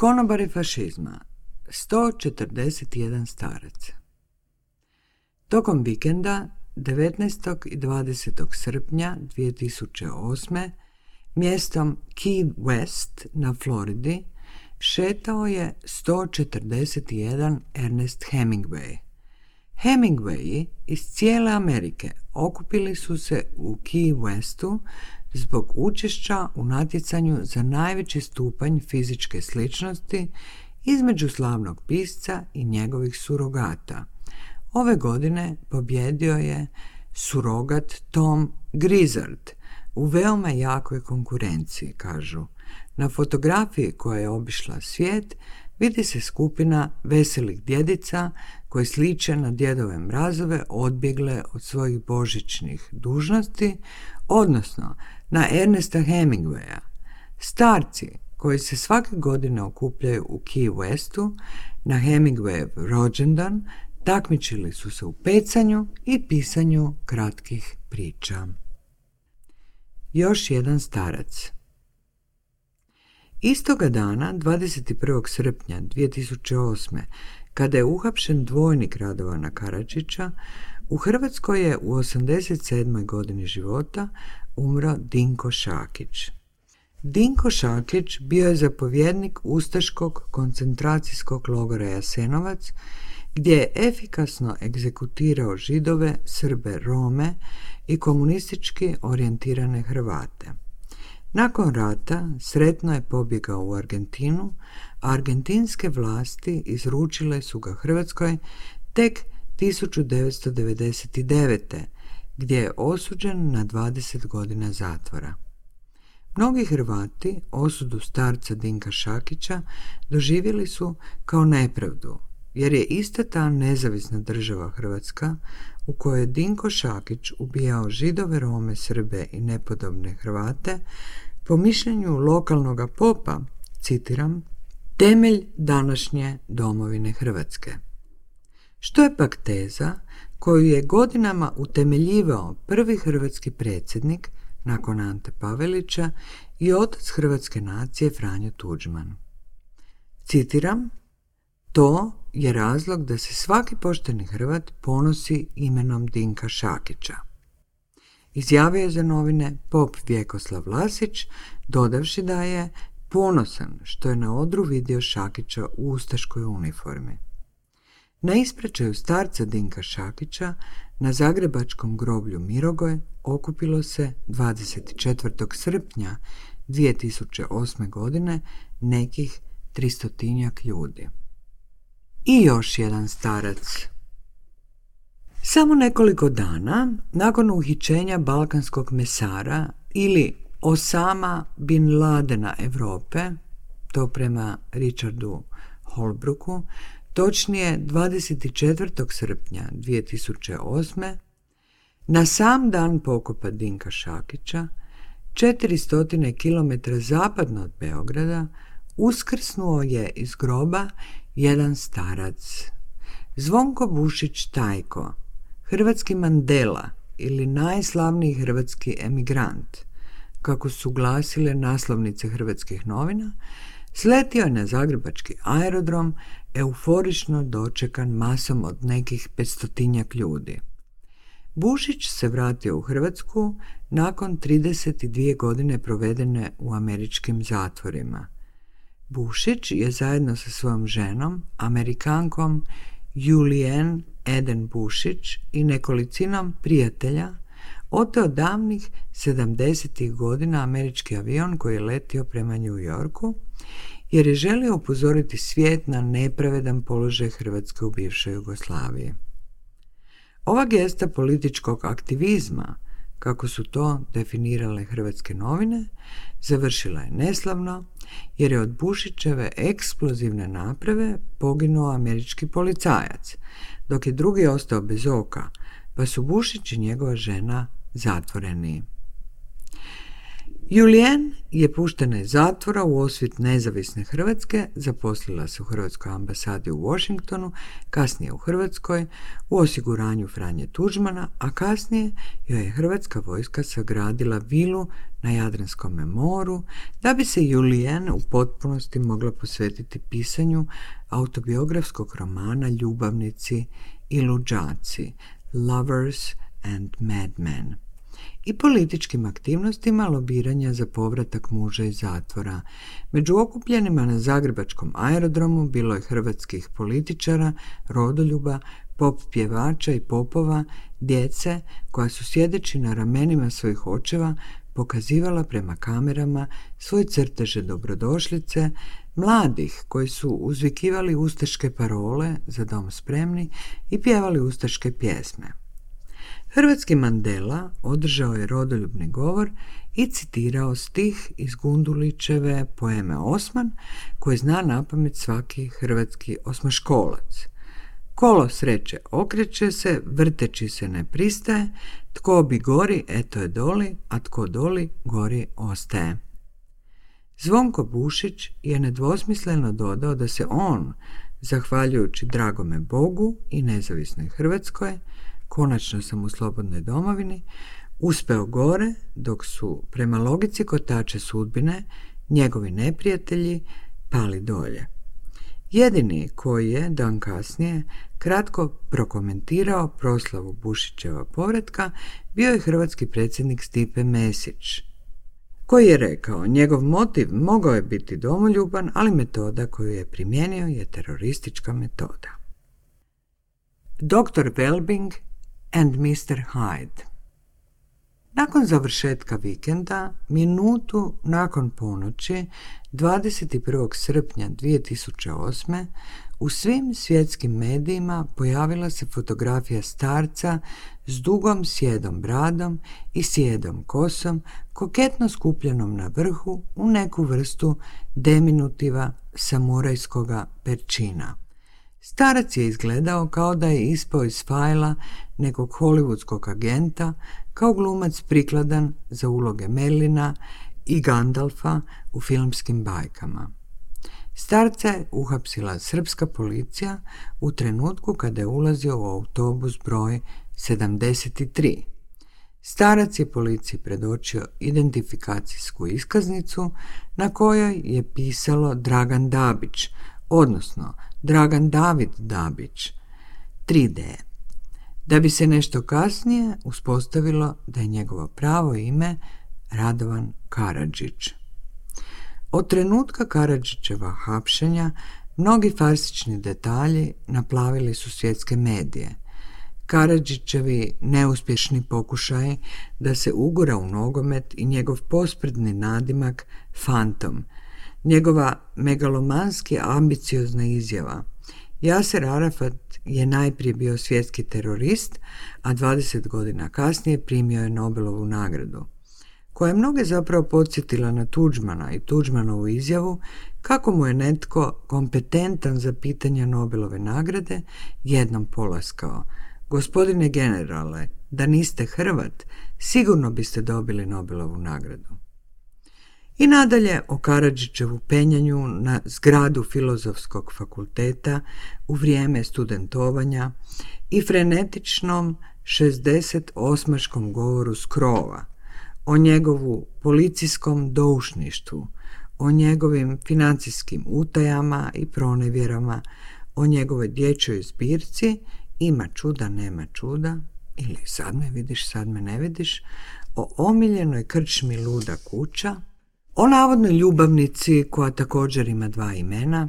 Konobari fašizma 141 starac Tokom vikenda 19. i 20. srpnja 2008. mjestom Key West na Floridi šetao je 141 Ernest Hemingway. Hemingwayi iz cijele Amerike okupili su se u Key Westu zbog učešća u natjecanju za najveći stupanj fizičke sličnosti između slavnog pisca i njegovih surogata. Ove godine pobjedio je surogat Tom Grizzard u veoma jakoj konkurenciji, kažu. Na fotografiji koja je obišla svijet vidi se skupina veselih djedica koje sliče na djedove mrazove odbjegle od svojih božićnih dužnosti, odnosno na Ernesta Hemingwaya. Starci koji se svake godine okupljaju u Key Westu na Hemingwayev rođendan takmičili su se u pecanju i pisanju kratkih priča. Još jedan starac Istoga dana, 21. srpnja 2008. kada je uhapšen dvojnik Radovana Karačića, u Hrvatskoj je u 87. godini života umro Dinko Šakić. Dinko Šakić bio je zapovjednik Ustaškog koncentracijskog logora Jasenovac gdje je efikasno egzekutirao židove, srbe, rome i komunistički orijentirane Hrvate. Nakon rata sretno je pobjegao u Argentinu, a argentinske vlasti izručile su ga Hrvatskoj tek 1999. gdje je osuđen na 20 godina zatvora. Mnogi Hrvati osudu starca Dinka Šakića doživjeli su kao nepravdu, jer je ista ta nezavisna država Hrvatska u kojoj je Dinko Šakić ubijao židove, rome, srbe i nepodobne Hrvate, po mišljenju lokalnog popa, citiram, temelj današnje domovine Hrvatske što je pak teza koju je godinama utemeljivao prvi hrvatski predsjednik nakon Ante Pavelića i otac hrvatske nacije Franjo Tuđman. Citiram, to je razlog da se svaki pošteni Hrvat ponosi imenom Dinka Šakića. Izjavio je za novine pop Vjekoslav Lasić, dodavši da je ponosan što je na odru vidio Šakića u ustaškoj uniformi. Na ispraćaju starca Dinka Šakića na zagrebačkom groblju Mirogoje okupilo se 24. srpnja 2008. godine nekih tristotinjak ljudi. I još jedan starac. Samo nekoliko dana nakon uhićenja balkanskog mesara ili Osama bin Ladena Europe, to prema Richardu Holbrooku, točnije 24. srpnja 2008. na sam dan pokopa Dinka Šakića, 400 km zapadno od Beograda, uskrsnuo je iz groba jedan starac. Zvonko Bušić Tajko, hrvatski Mandela ili najslavniji hrvatski emigrant, kako su glasile naslovnice hrvatskih novina, sletio je na zagrebački aerodrom euforično dočekan masom od nekih petstotinjak ljudi. Bušić se vratio u Hrvatsku nakon 32 godine provedene u američkim zatvorima. Bušić je zajedno sa svojom ženom, amerikankom Julien Eden Bušić i nekolicinom prijatelja oteo davnih 70. godina američki avion koji je letio prema New Yorku jer je želio upozoriti svijet na nepravedan položaj Hrvatske u bivšoj Jugoslaviji. Ova gesta političkog aktivizma, kako su to definirale hrvatske novine, završila je neslavno jer je od Bušićeve eksplozivne naprave poginuo američki policajac, dok je drugi ostao bez oka, pa su Bušić i njegova žena zatvoreni. Julien je puštena iz zatvora u osvit nezavisne Hrvatske, zaposlila se u Hrvatskoj ambasadi u Washingtonu, kasnije u Hrvatskoj, u osiguranju Franje Tužmana, a kasnije joj je Hrvatska vojska sagradila vilu na Jadranskom moru, da bi se Julien u potpunosti mogla posvetiti pisanju autobiografskog romana Ljubavnici i luđaci, Lovers and Madmen i političkim aktivnostima lobiranja za povratak muža iz zatvora. Među okupljenima na Zagrebačkom aerodromu bilo je hrvatskih političara, rodoljuba, pop pjevača i popova, djece koja su sjedeći na ramenima svojih očeva pokazivala prema kamerama svoje crteže dobrodošlice, mladih koji su uzvikivali ustaške parole za dom spremni i pjevali ustaške pjesme. Hrvatski Mandela održao je rodoljubni govor i citirao stih iz Gundulićeve poeme Osman, koji zna na pamet svaki hrvatski osmaškolac. Kolo sreće okreće se, vrteći se ne pristaje, tko bi gori, eto je doli, a tko doli, gori ostaje. Zvonko Bušić je nedvosmisleno dodao da se on, zahvaljujući dragome Bogu i nezavisnoj Hrvatskoj, konačno sam u slobodnoj domovini, uspeo gore dok su prema logici kotače sudbine njegovi neprijatelji pali dolje. Jedini koji je, dan kasnije, kratko prokomentirao proslavu Bušićeva povratka bio je hrvatski predsjednik Stipe Mesić, koji je rekao njegov motiv mogao je biti domoljuban, ali metoda koju je primijenio je teroristička metoda. Dr. Welbing and Mr. Hyde. Nakon završetka vikenda, minutu nakon ponoći, 21. srpnja 2008. u svim svjetskim medijima pojavila se fotografija starca s dugom sjedom bradom i sjedom kosom koketno skupljenom na vrhu u neku vrstu deminutiva samurajskoga perčina. Starac je izgledao kao da je ispao iz fajla nekog hollywoodskog agenta, kao glumac prikladan za uloge Merlina i Gandalfa u filmskim bajkama. Starca je uhapsila srpska policija u trenutku kada je ulazio u autobus broj 73. Starac je policiji predočio identifikacijsku iskaznicu na kojoj je pisalo Dragan Dabić, odnosno Dragan David Dabić, 3D, da bi se nešto kasnije uspostavilo da je njegovo pravo ime Radovan Karadžić. Od trenutka Karadžićeva hapšenja mnogi farsični detalji naplavili su svjetske medije. Karadžićevi neuspješni pokušaj da se ugura u nogomet i njegov pospredni nadimak Fantom – Njegova megalomanski ambiciozna izjava Jaser Arafat je najprije bio svjetski terorist, a 20 godina kasnije primio je Nobelovu nagradu, koja je mnoge zapravo podsjetila na Tuđmana i Tuđmanovu izjavu kako mu je netko kompetentan za pitanje Nobelove nagrade jednom polaskao. Gospodine generale, da niste Hrvat, sigurno biste dobili Nobelovu nagradu i nadalje o Karadžićevu penjanju na zgradu Filozofskog fakulteta u vrijeme studentovanja i frenetičnom 68. govoru Skrova, o njegovu policijskom doušništvu, o njegovim financijskim utajama i pronevjerama, o njegovoj dječjoj zbirci Ima čuda, nema čuda ili Sad me vidiš, sad me ne vidiš, o omiljenoj krčmi luda kuća, o navodnoj ljubavnici, koja također ima dva imena,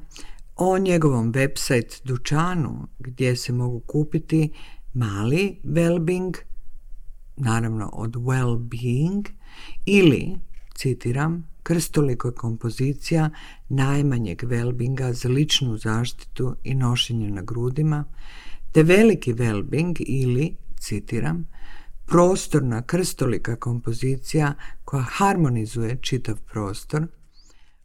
o njegovom website dućanu gdje se mogu kupiti mali wellbeing, naravno od wellbeing, ili, citiram, krstoliko kompozicija najmanjeg wellbinga za ličnu zaštitu i nošenje na grudima, te veliki wellbing ili, citiram, prostorna krstolika kompozicija koja harmonizuje čitav prostor,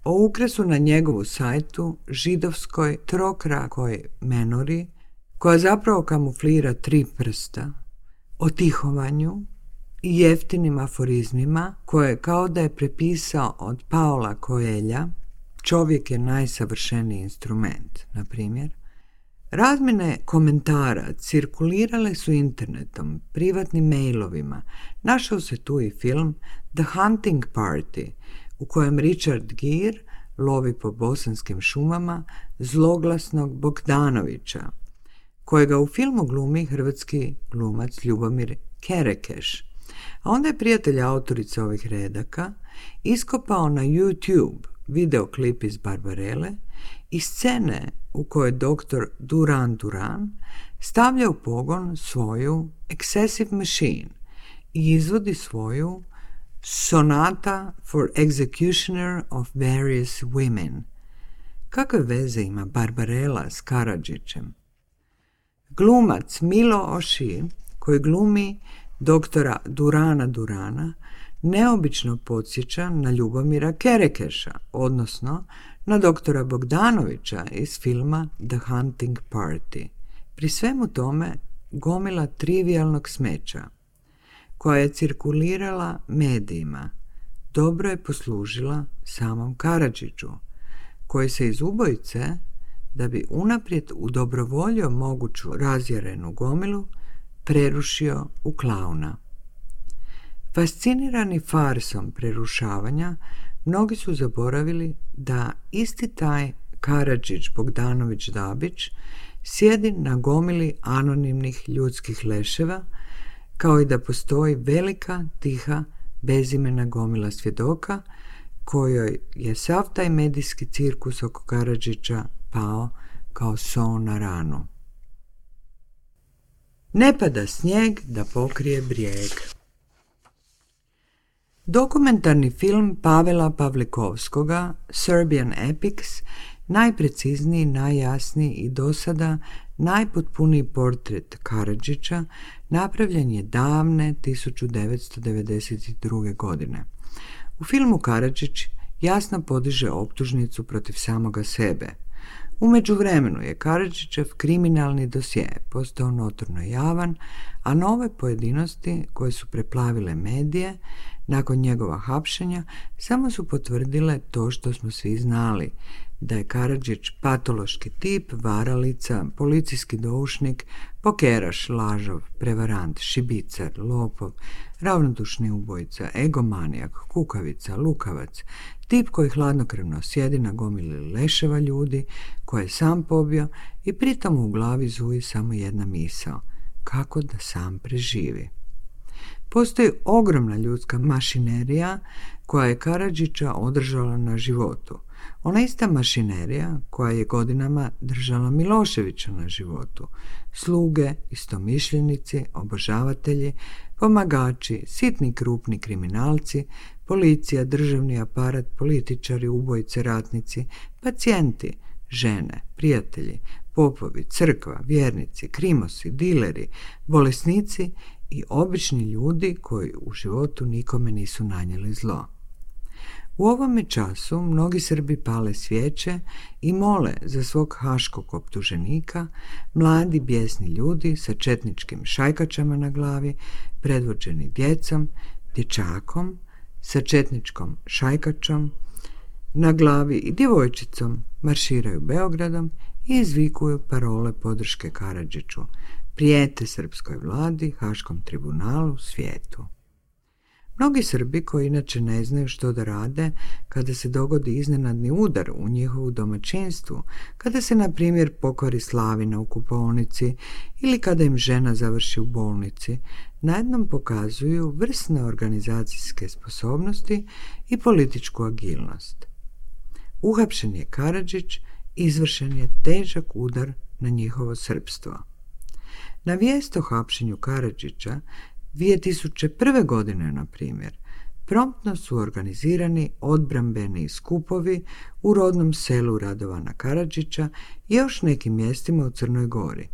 o ukrasu na njegovu sajtu židovskoj trokrakoj menori koja zapravo kamuflira tri prsta, o tihovanju i jeftinim aforizmima koje kao da je prepisao od Paola Koelja Čovjek je najsavršeniji instrument, na primjer – Razmjene komentara cirkulirale su internetom, privatnim mailovima. Našao se tu i film The Hunting Party u kojem Richard Gere lovi po bosanskim šumama zloglasnog Bogdanovića, kojega u filmu glumi hrvatski glumac Ljubomir Kerekeš. A onda je prijatelj autorice ovih redaka iskopao na YouTube videoklip iz Barbarele i scene u kojoj doktor Duran Duran stavlja u pogon svoju Excessive Machine i izvodi svoju Sonata for Executioner of Various Women. Kakve veze ima Barbarella s Karadžićem? Glumac Milo Oši, koji glumi doktora Durana Durana, neobično podsjeća na Ljubomira Kerekeša, odnosno na doktora Bogdanovića iz filma The Hunting Party. Pri svemu tome gomila trivialnog smeća koja je cirkulirala medijima dobro je poslužila samom Karadžiću koji se iz ubojice da bi unaprijed u dobrovoljo moguću razjerenu gomilu prerušio u klauna. Fascinirani farsom prerušavanja Mnogi su zaboravili da isti taj Karadžić Bogdanović Dabić sjedi na gomili anonimnih ljudskih leševa, kao i da postoji velika, tiha, bezimena gomila svjedoka, kojoj je sav taj medijski cirkus oko Karadžića pao kao so na ranu. Ne pada snijeg da pokrije brijeg. Dokumentarni film Pavela Pavlikovskoga Serbian Epics najprecizniji, najjasniji i do sada najpotpuniji portret Karadžića napravljen je davne 1992. godine. U filmu Karadžić jasno podiže optužnicu protiv samoga sebe. U međuvremenu je Karadžićev kriminalni dosje postao notorno javan, a nove pojedinosti koje su preplavile medije nakon njegova hapšenja samo su potvrdile to što smo svi znali, da je Karadžić patološki tip, varalica, policijski doušnik, pokeraš, lažov, prevarant, šibicar, lopov, ravnodušni ubojica, egomanijak, kukavica, lukavac, tip koji hladnokrvno sjedi na gomili leševa ljudi koje je sam pobio i pritom u glavi zuji samo jedna misao, kako da sam preživi. Postoji ogromna ljudska mašinerija koja je Karadžića održala na životu. Ona ista mašinerija koja je godinama držala Miloševića na životu. Sluge, istomišljenici, obožavatelji, pomagači, sitni krupni kriminalci, policija, državni aparat, političari, ubojice, ratnici, pacijenti, žene, prijatelji, popovi, crkva, vjernici, krimosi, dileri, bolesnici i obični ljudi koji u životu nikome nisu nanjeli zlo. U ovome času mnogi Srbi pale svijeće i mole za svog haškog optuženika, mladi bjesni ljudi sa četničkim šajkačama na glavi, predvođeni djecom, dječakom, sa četničkom šajkačom na glavi i djevojčicom marširaju Beogradom i izvikuju parole podrške Karadžiću, prijete srpskoj vladi, Haškom tribunalu, svijetu. Mnogi Srbi koji inače ne znaju što da rade kada se dogodi iznenadni udar u njihovu domaćinstvu, kada se na primjer pokvari slavina u kupovnici ili kada im žena završi u bolnici, najednom pokazuju vrsne organizacijske sposobnosti i političku agilnost. Uhapšen je Karadžić, izvršen je težak udar na njihovo srpstvo. Na vijest o hapšenju Karadžića 2001. godine, na primjer, promptno su organizirani odbrambeni skupovi u rodnom selu Radovana Karadžića i još nekim mjestima u Crnoj Gori.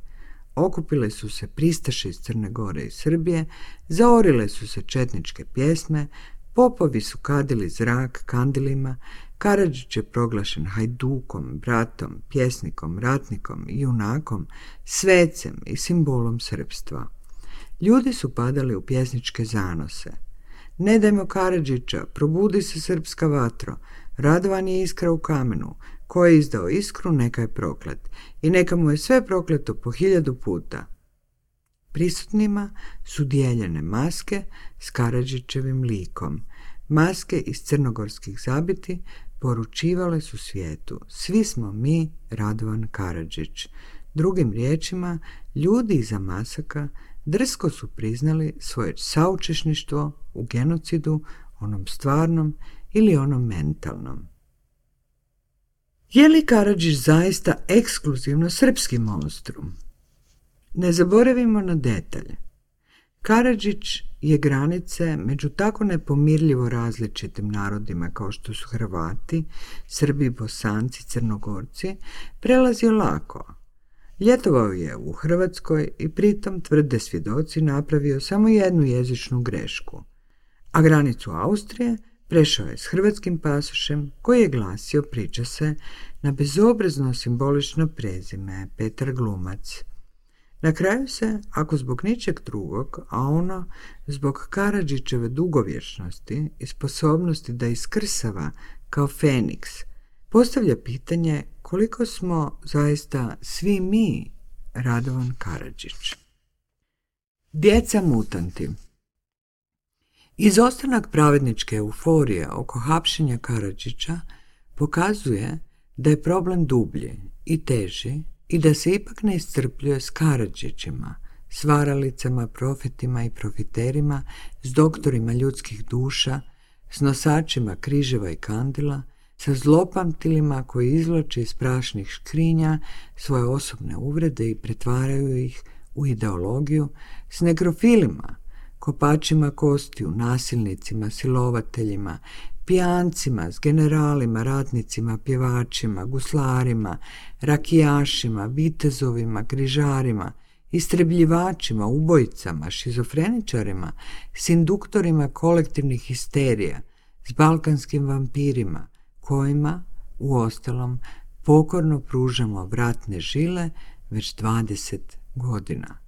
Okupile su se pristaše iz Crne Gore i Srbije, zaorile su se četničke pjesme, popovi su kadili zrak kandilima, Karadžić je proglašen hajdukom, bratom, pjesnikom, ratnikom, junakom, svecem i simbolom srpstva. Ljudi su padali u pjesničke zanose. Ne dajmo Karadžića, probudi se srpska vatro, radovan je iskra u kamenu, ko je izdao iskru neka je proklet i neka mu je sve prokleto po hiljadu puta. Prisutnima su dijeljene maske s Karadžićevim likom, maske iz crnogorskih zabiti poručivale su svijetu svi smo mi Radovan Karadžić. Drugim riječima, ljudi iza masaka drsko su priznali svoje saučešništvo u genocidu, onom stvarnom ili onom mentalnom. Je li Karadžić zaista ekskluzivno srpski monstrum? Ne zaboravimo na detalje. Karadžić je granice među tako nepomirljivo različitim narodima kao što su Hrvati, Srbi, Bosanci, Crnogorci, prelazio lako. Ljetovao je u Hrvatskoj i pritom tvrde svjedoci napravio samo jednu jezičnu grešku, a granicu Austrije prešao je s hrvatskim pasošem koji je glasio, priča se, na bezobrazno simbolično prezime Petar Glumac – na kraju se, ako zbog ničeg drugog, a ono zbog Karadžićeve dugovječnosti i sposobnosti da iskrsava kao Feniks, postavlja pitanje koliko smo zaista svi mi Radovan Karadžić. Djeca mutanti Izostanak pravedničke euforije oko hapšenja Karadžića pokazuje da je problem dublji i teži i da se ipak ne iscrpljuje s Karadžićima, s varalicama, profetima i profiterima, s doktorima ljudskih duša, s nosačima križeva i kandila, sa zlopamtilima koji izvlače iz prašnih škrinja svoje osobne uvrede i pretvaraju ih u ideologiju, s negrofilima kopačima kostiju, nasilnicima, silovateljima, pijancima, s generalima, ratnicima, pjevačima, guslarima, rakijašima, vitezovima, križarima, istrebljivačima, ubojicama, šizofreničarima, s induktorima kolektivnih histerija, s balkanskim vampirima, kojima, u ostalom, pokorno pružamo vratne žile već 20 godina.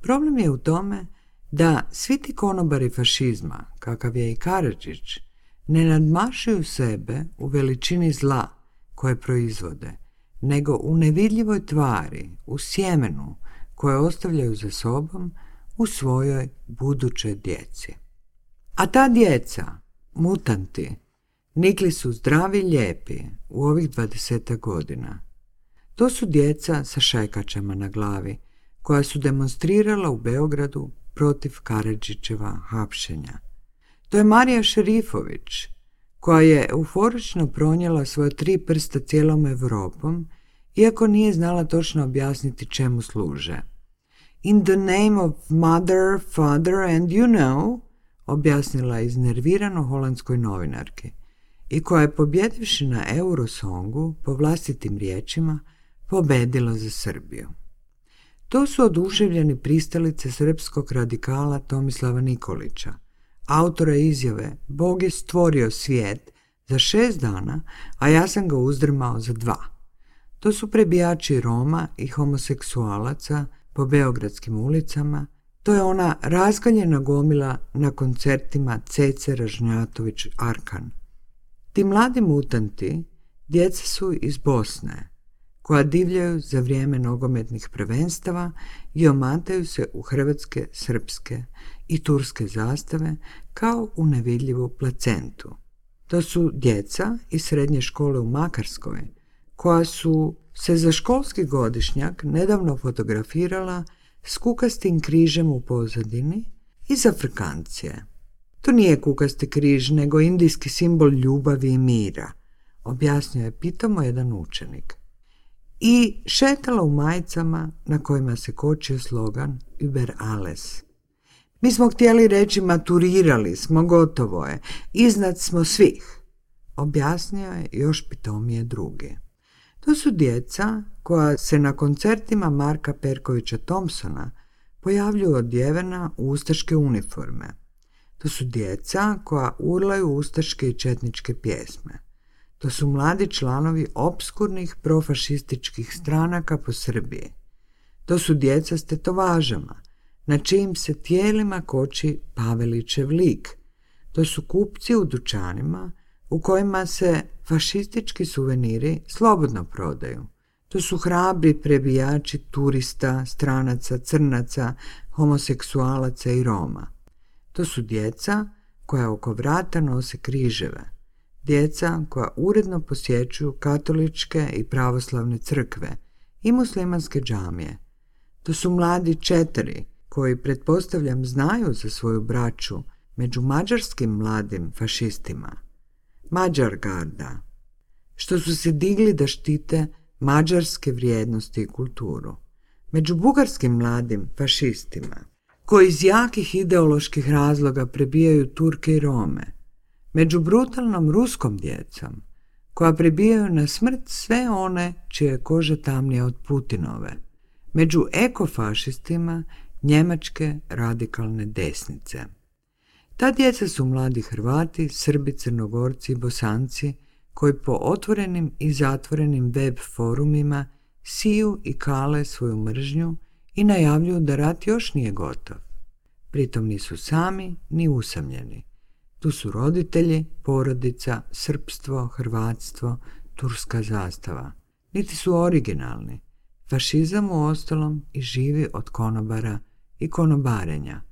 Problem je u tome da svi ti konobari fašizma, kakav je i Karadžić, ne nadmašuju sebe u veličini zla koje proizvode, nego u nevidljivoj tvari, u sjemenu koje ostavljaju za sobom u svojoj budućoj djeci. A ta djeca, mutanti, nikli su zdravi lijepi u ovih 20 godina. To su djeca sa šekačama na glavi, koja su demonstrirala u Beogradu protiv Karadžićeva hapšenja. To je Marija Šerifović, koja je euforično pronijela svoje tri prsta cijelom Europom, iako nije znala točno objasniti čemu služe. In the name of mother, father and you know, objasnila iznervirano holandskoj novinarki i koja je pobjedivši na Eurosongu po vlastitim riječima pobedila za Srbiju. To su oduševljeni pristalice srpskog radikala Tomislava Nikolića, autora izjave Bog je stvorio svijet za šest dana, a ja sam ga uzdrmao za dva. To su prebijači Roma i homoseksualaca po beogradskim ulicama, to je ona razgaljena gomila na koncertima Cece Ražnjatović Arkan. Ti mladi mutanti djeca su iz Bosne, koja divljaju za vrijeme nogometnih prvenstava i omataju se u hrvatske, srpske i turske zastave kao u nevidljivu placentu. To su djeca iz srednje škole u Makarskoj koja su se za školski godišnjak nedavno fotografirala s kukastim križem u pozadini iz Afrikancije. To nije kukasti križ, nego indijski simbol ljubavi i mira, objasnio je pitamo jedan učenik i šetala u majicama na kojima se kočio slogan Über alles. Mi smo htjeli reći maturirali smo, gotovo je, iznad smo svih, objasnio je još pitomije druge. To su djeca koja se na koncertima Marka Perkovića Thompsona pojavljuju odjevena u ustaške uniforme. To su djeca koja urlaju ustaške i četničke pjesme. To su mladi članovi obskurnih profašističkih stranaka po Srbiji. To su djeca s tetovažama, na čijim se tijelima koči Pavelićev lik. To su kupci u dućanima u kojima se fašistički suveniri slobodno prodaju. To su hrabri prebijači turista, stranaca, crnaca, homoseksualaca i Roma. To su djeca koja oko vrata nose križeve djeca koja uredno posjećuju katoličke i pravoslavne crkve i muslimanske džamije. To su mladi četiri koji, pretpostavljam, znaju za svoju braću među mađarskim mladim fašistima. Mađar garda, što su se digli da štite mađarske vrijednosti i kulturu. Među bugarskim mladim fašistima, koji iz jakih ideoloških razloga prebijaju Turke i Rome – među brutalnom ruskom djecom koja pribijaju na smrt sve one čije je koža od Putinove, među ekofašistima njemačke radikalne desnice. Ta djeca su mladi Hrvati, Srbi, Crnogorci i Bosanci koji po otvorenim i zatvorenim web forumima siju i kale svoju mržnju i najavljuju da rat još nije gotov. Pritom nisu sami ni usamljeni. Tu su roditelji, porodica, srpstvo, hrvatstvo, turska zastava. Niti su originalni. Fašizam u ostalom i živi od konobara i konobarenja.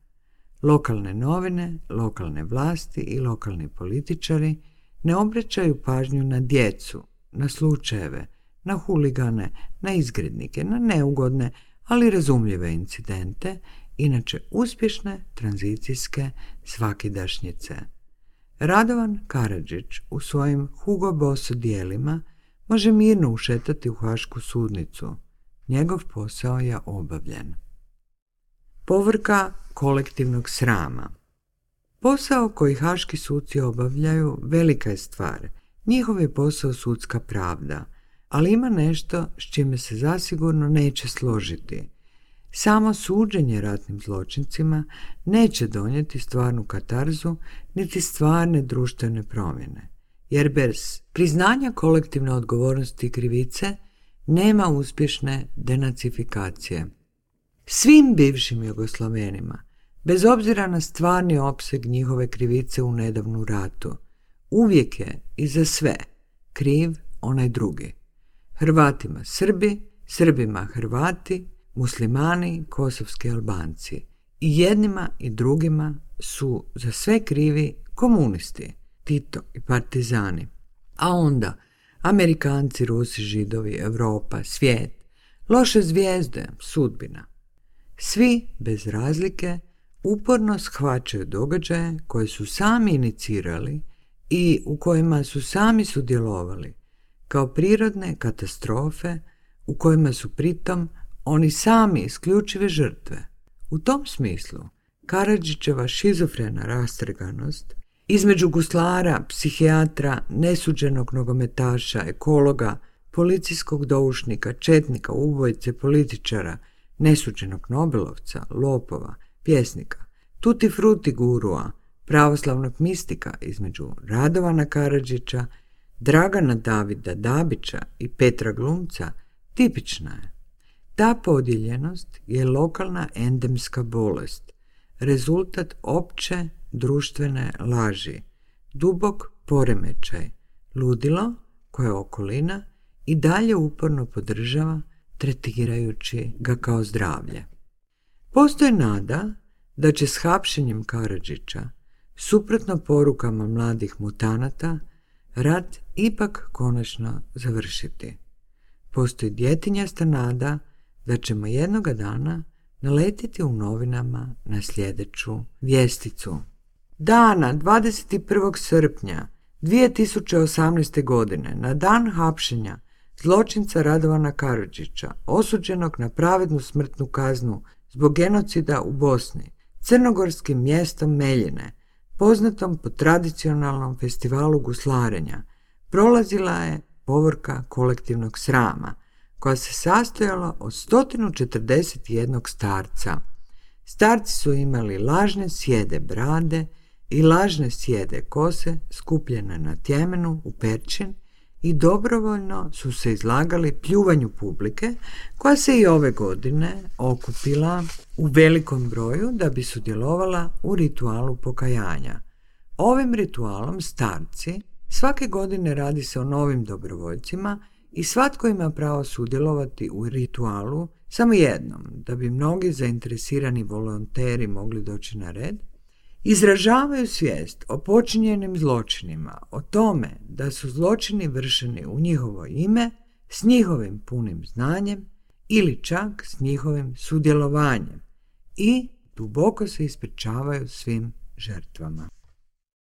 Lokalne novine, lokalne vlasti i lokalni političari ne obraćaju pažnju na djecu, na slučajeve, na huligane, na izgrednike, na neugodne, ali razumljive incidente, inače uspješne tranzicijske svakidašnjice. Radovan Karadžić u svojim Hugo Boss dijelima može mirno ušetati u Hašku sudnicu. Njegov posao je obavljen. Povrka kolektivnog srama Posao koji haški suci obavljaju velika je stvar. Njihov je posao sudska pravda, ali ima nešto s čime se zasigurno neće složiti – samo suđenje ratnim zločincima neće donijeti stvarnu katarzu niti stvarne društvene promjene, jer bez priznanja kolektivne odgovornosti i krivice nema uspješne denacifikacije. Svim bivšim Jugoslavenima, bez obzira na stvarni opseg njihove krivice u nedavnu ratu, uvijek je i za sve kriv onaj drugi. Hrvatima Srbi, Srbima Hrvati, muslimani, kosovski albanci. I jednima i drugima su za sve krivi komunisti, Tito i partizani. A onda Amerikanci, Rusi, Židovi, Europa, svijet, loše zvijezde, sudbina. Svi, bez razlike, uporno shvaćaju događaje koje su sami inicirali i u kojima su sami sudjelovali, kao prirodne katastrofe u kojima su pritom oni sami isključive žrtve. U tom smislu, Karadžićeva šizofrena rastrganost između guslara, psihijatra, nesuđenog nogometaša, ekologa, policijskog doušnika, četnika, ubojice, političara, nesuđenog Nobelovca, lopova, pjesnika, tuti fruti gurua, pravoslavnog mistika između Radovana Karadžića, Dragana Davida Dabića i Petra Glumca tipična je. Ta podijeljenost je lokalna endemska bolest, rezultat opće društvene laži, dubok poremećaj, ludilo koje okolina i dalje uporno podržava tretirajući ga kao zdravlje. Postoji nada da će s hapšenjem Karadžića, suprotno porukama mladih mutanata, rad ipak konačno završiti. Postoji djetinjasta nada da ćemo jednoga dana naletiti u novinama na sljedeću vjesticu. Dana 21. srpnja 2018. godine na dan hapšenja zločinca Radovana Karadžića, osuđenog na pravednu smrtnu kaznu zbog genocida u Bosni, crnogorskim mjestom Meljine, poznatom po tradicionalnom festivalu guslarenja, prolazila je povorka kolektivnog srama – koja se sastojala od 141 starca. Starci su imali lažne sjede brade i lažne sjede kose skupljene na tjemenu u perčin i dobrovoljno su se izlagali pljuvanju publike koja se i ove godine okupila u velikom broju da bi sudjelovala u ritualu pokajanja. Ovim ritualom starci svake godine radi se o novim dobrovoljcima i svatko ima pravo sudjelovati u ritualu samo jednom, da bi mnogi zainteresirani volonteri mogli doći na red, izražavaju svijest o počinjenim zločinima, o tome da su zločini vršeni u njihovo ime, s njihovim punim znanjem ili čak s njihovim sudjelovanjem i duboko se ispričavaju svim žrtvama.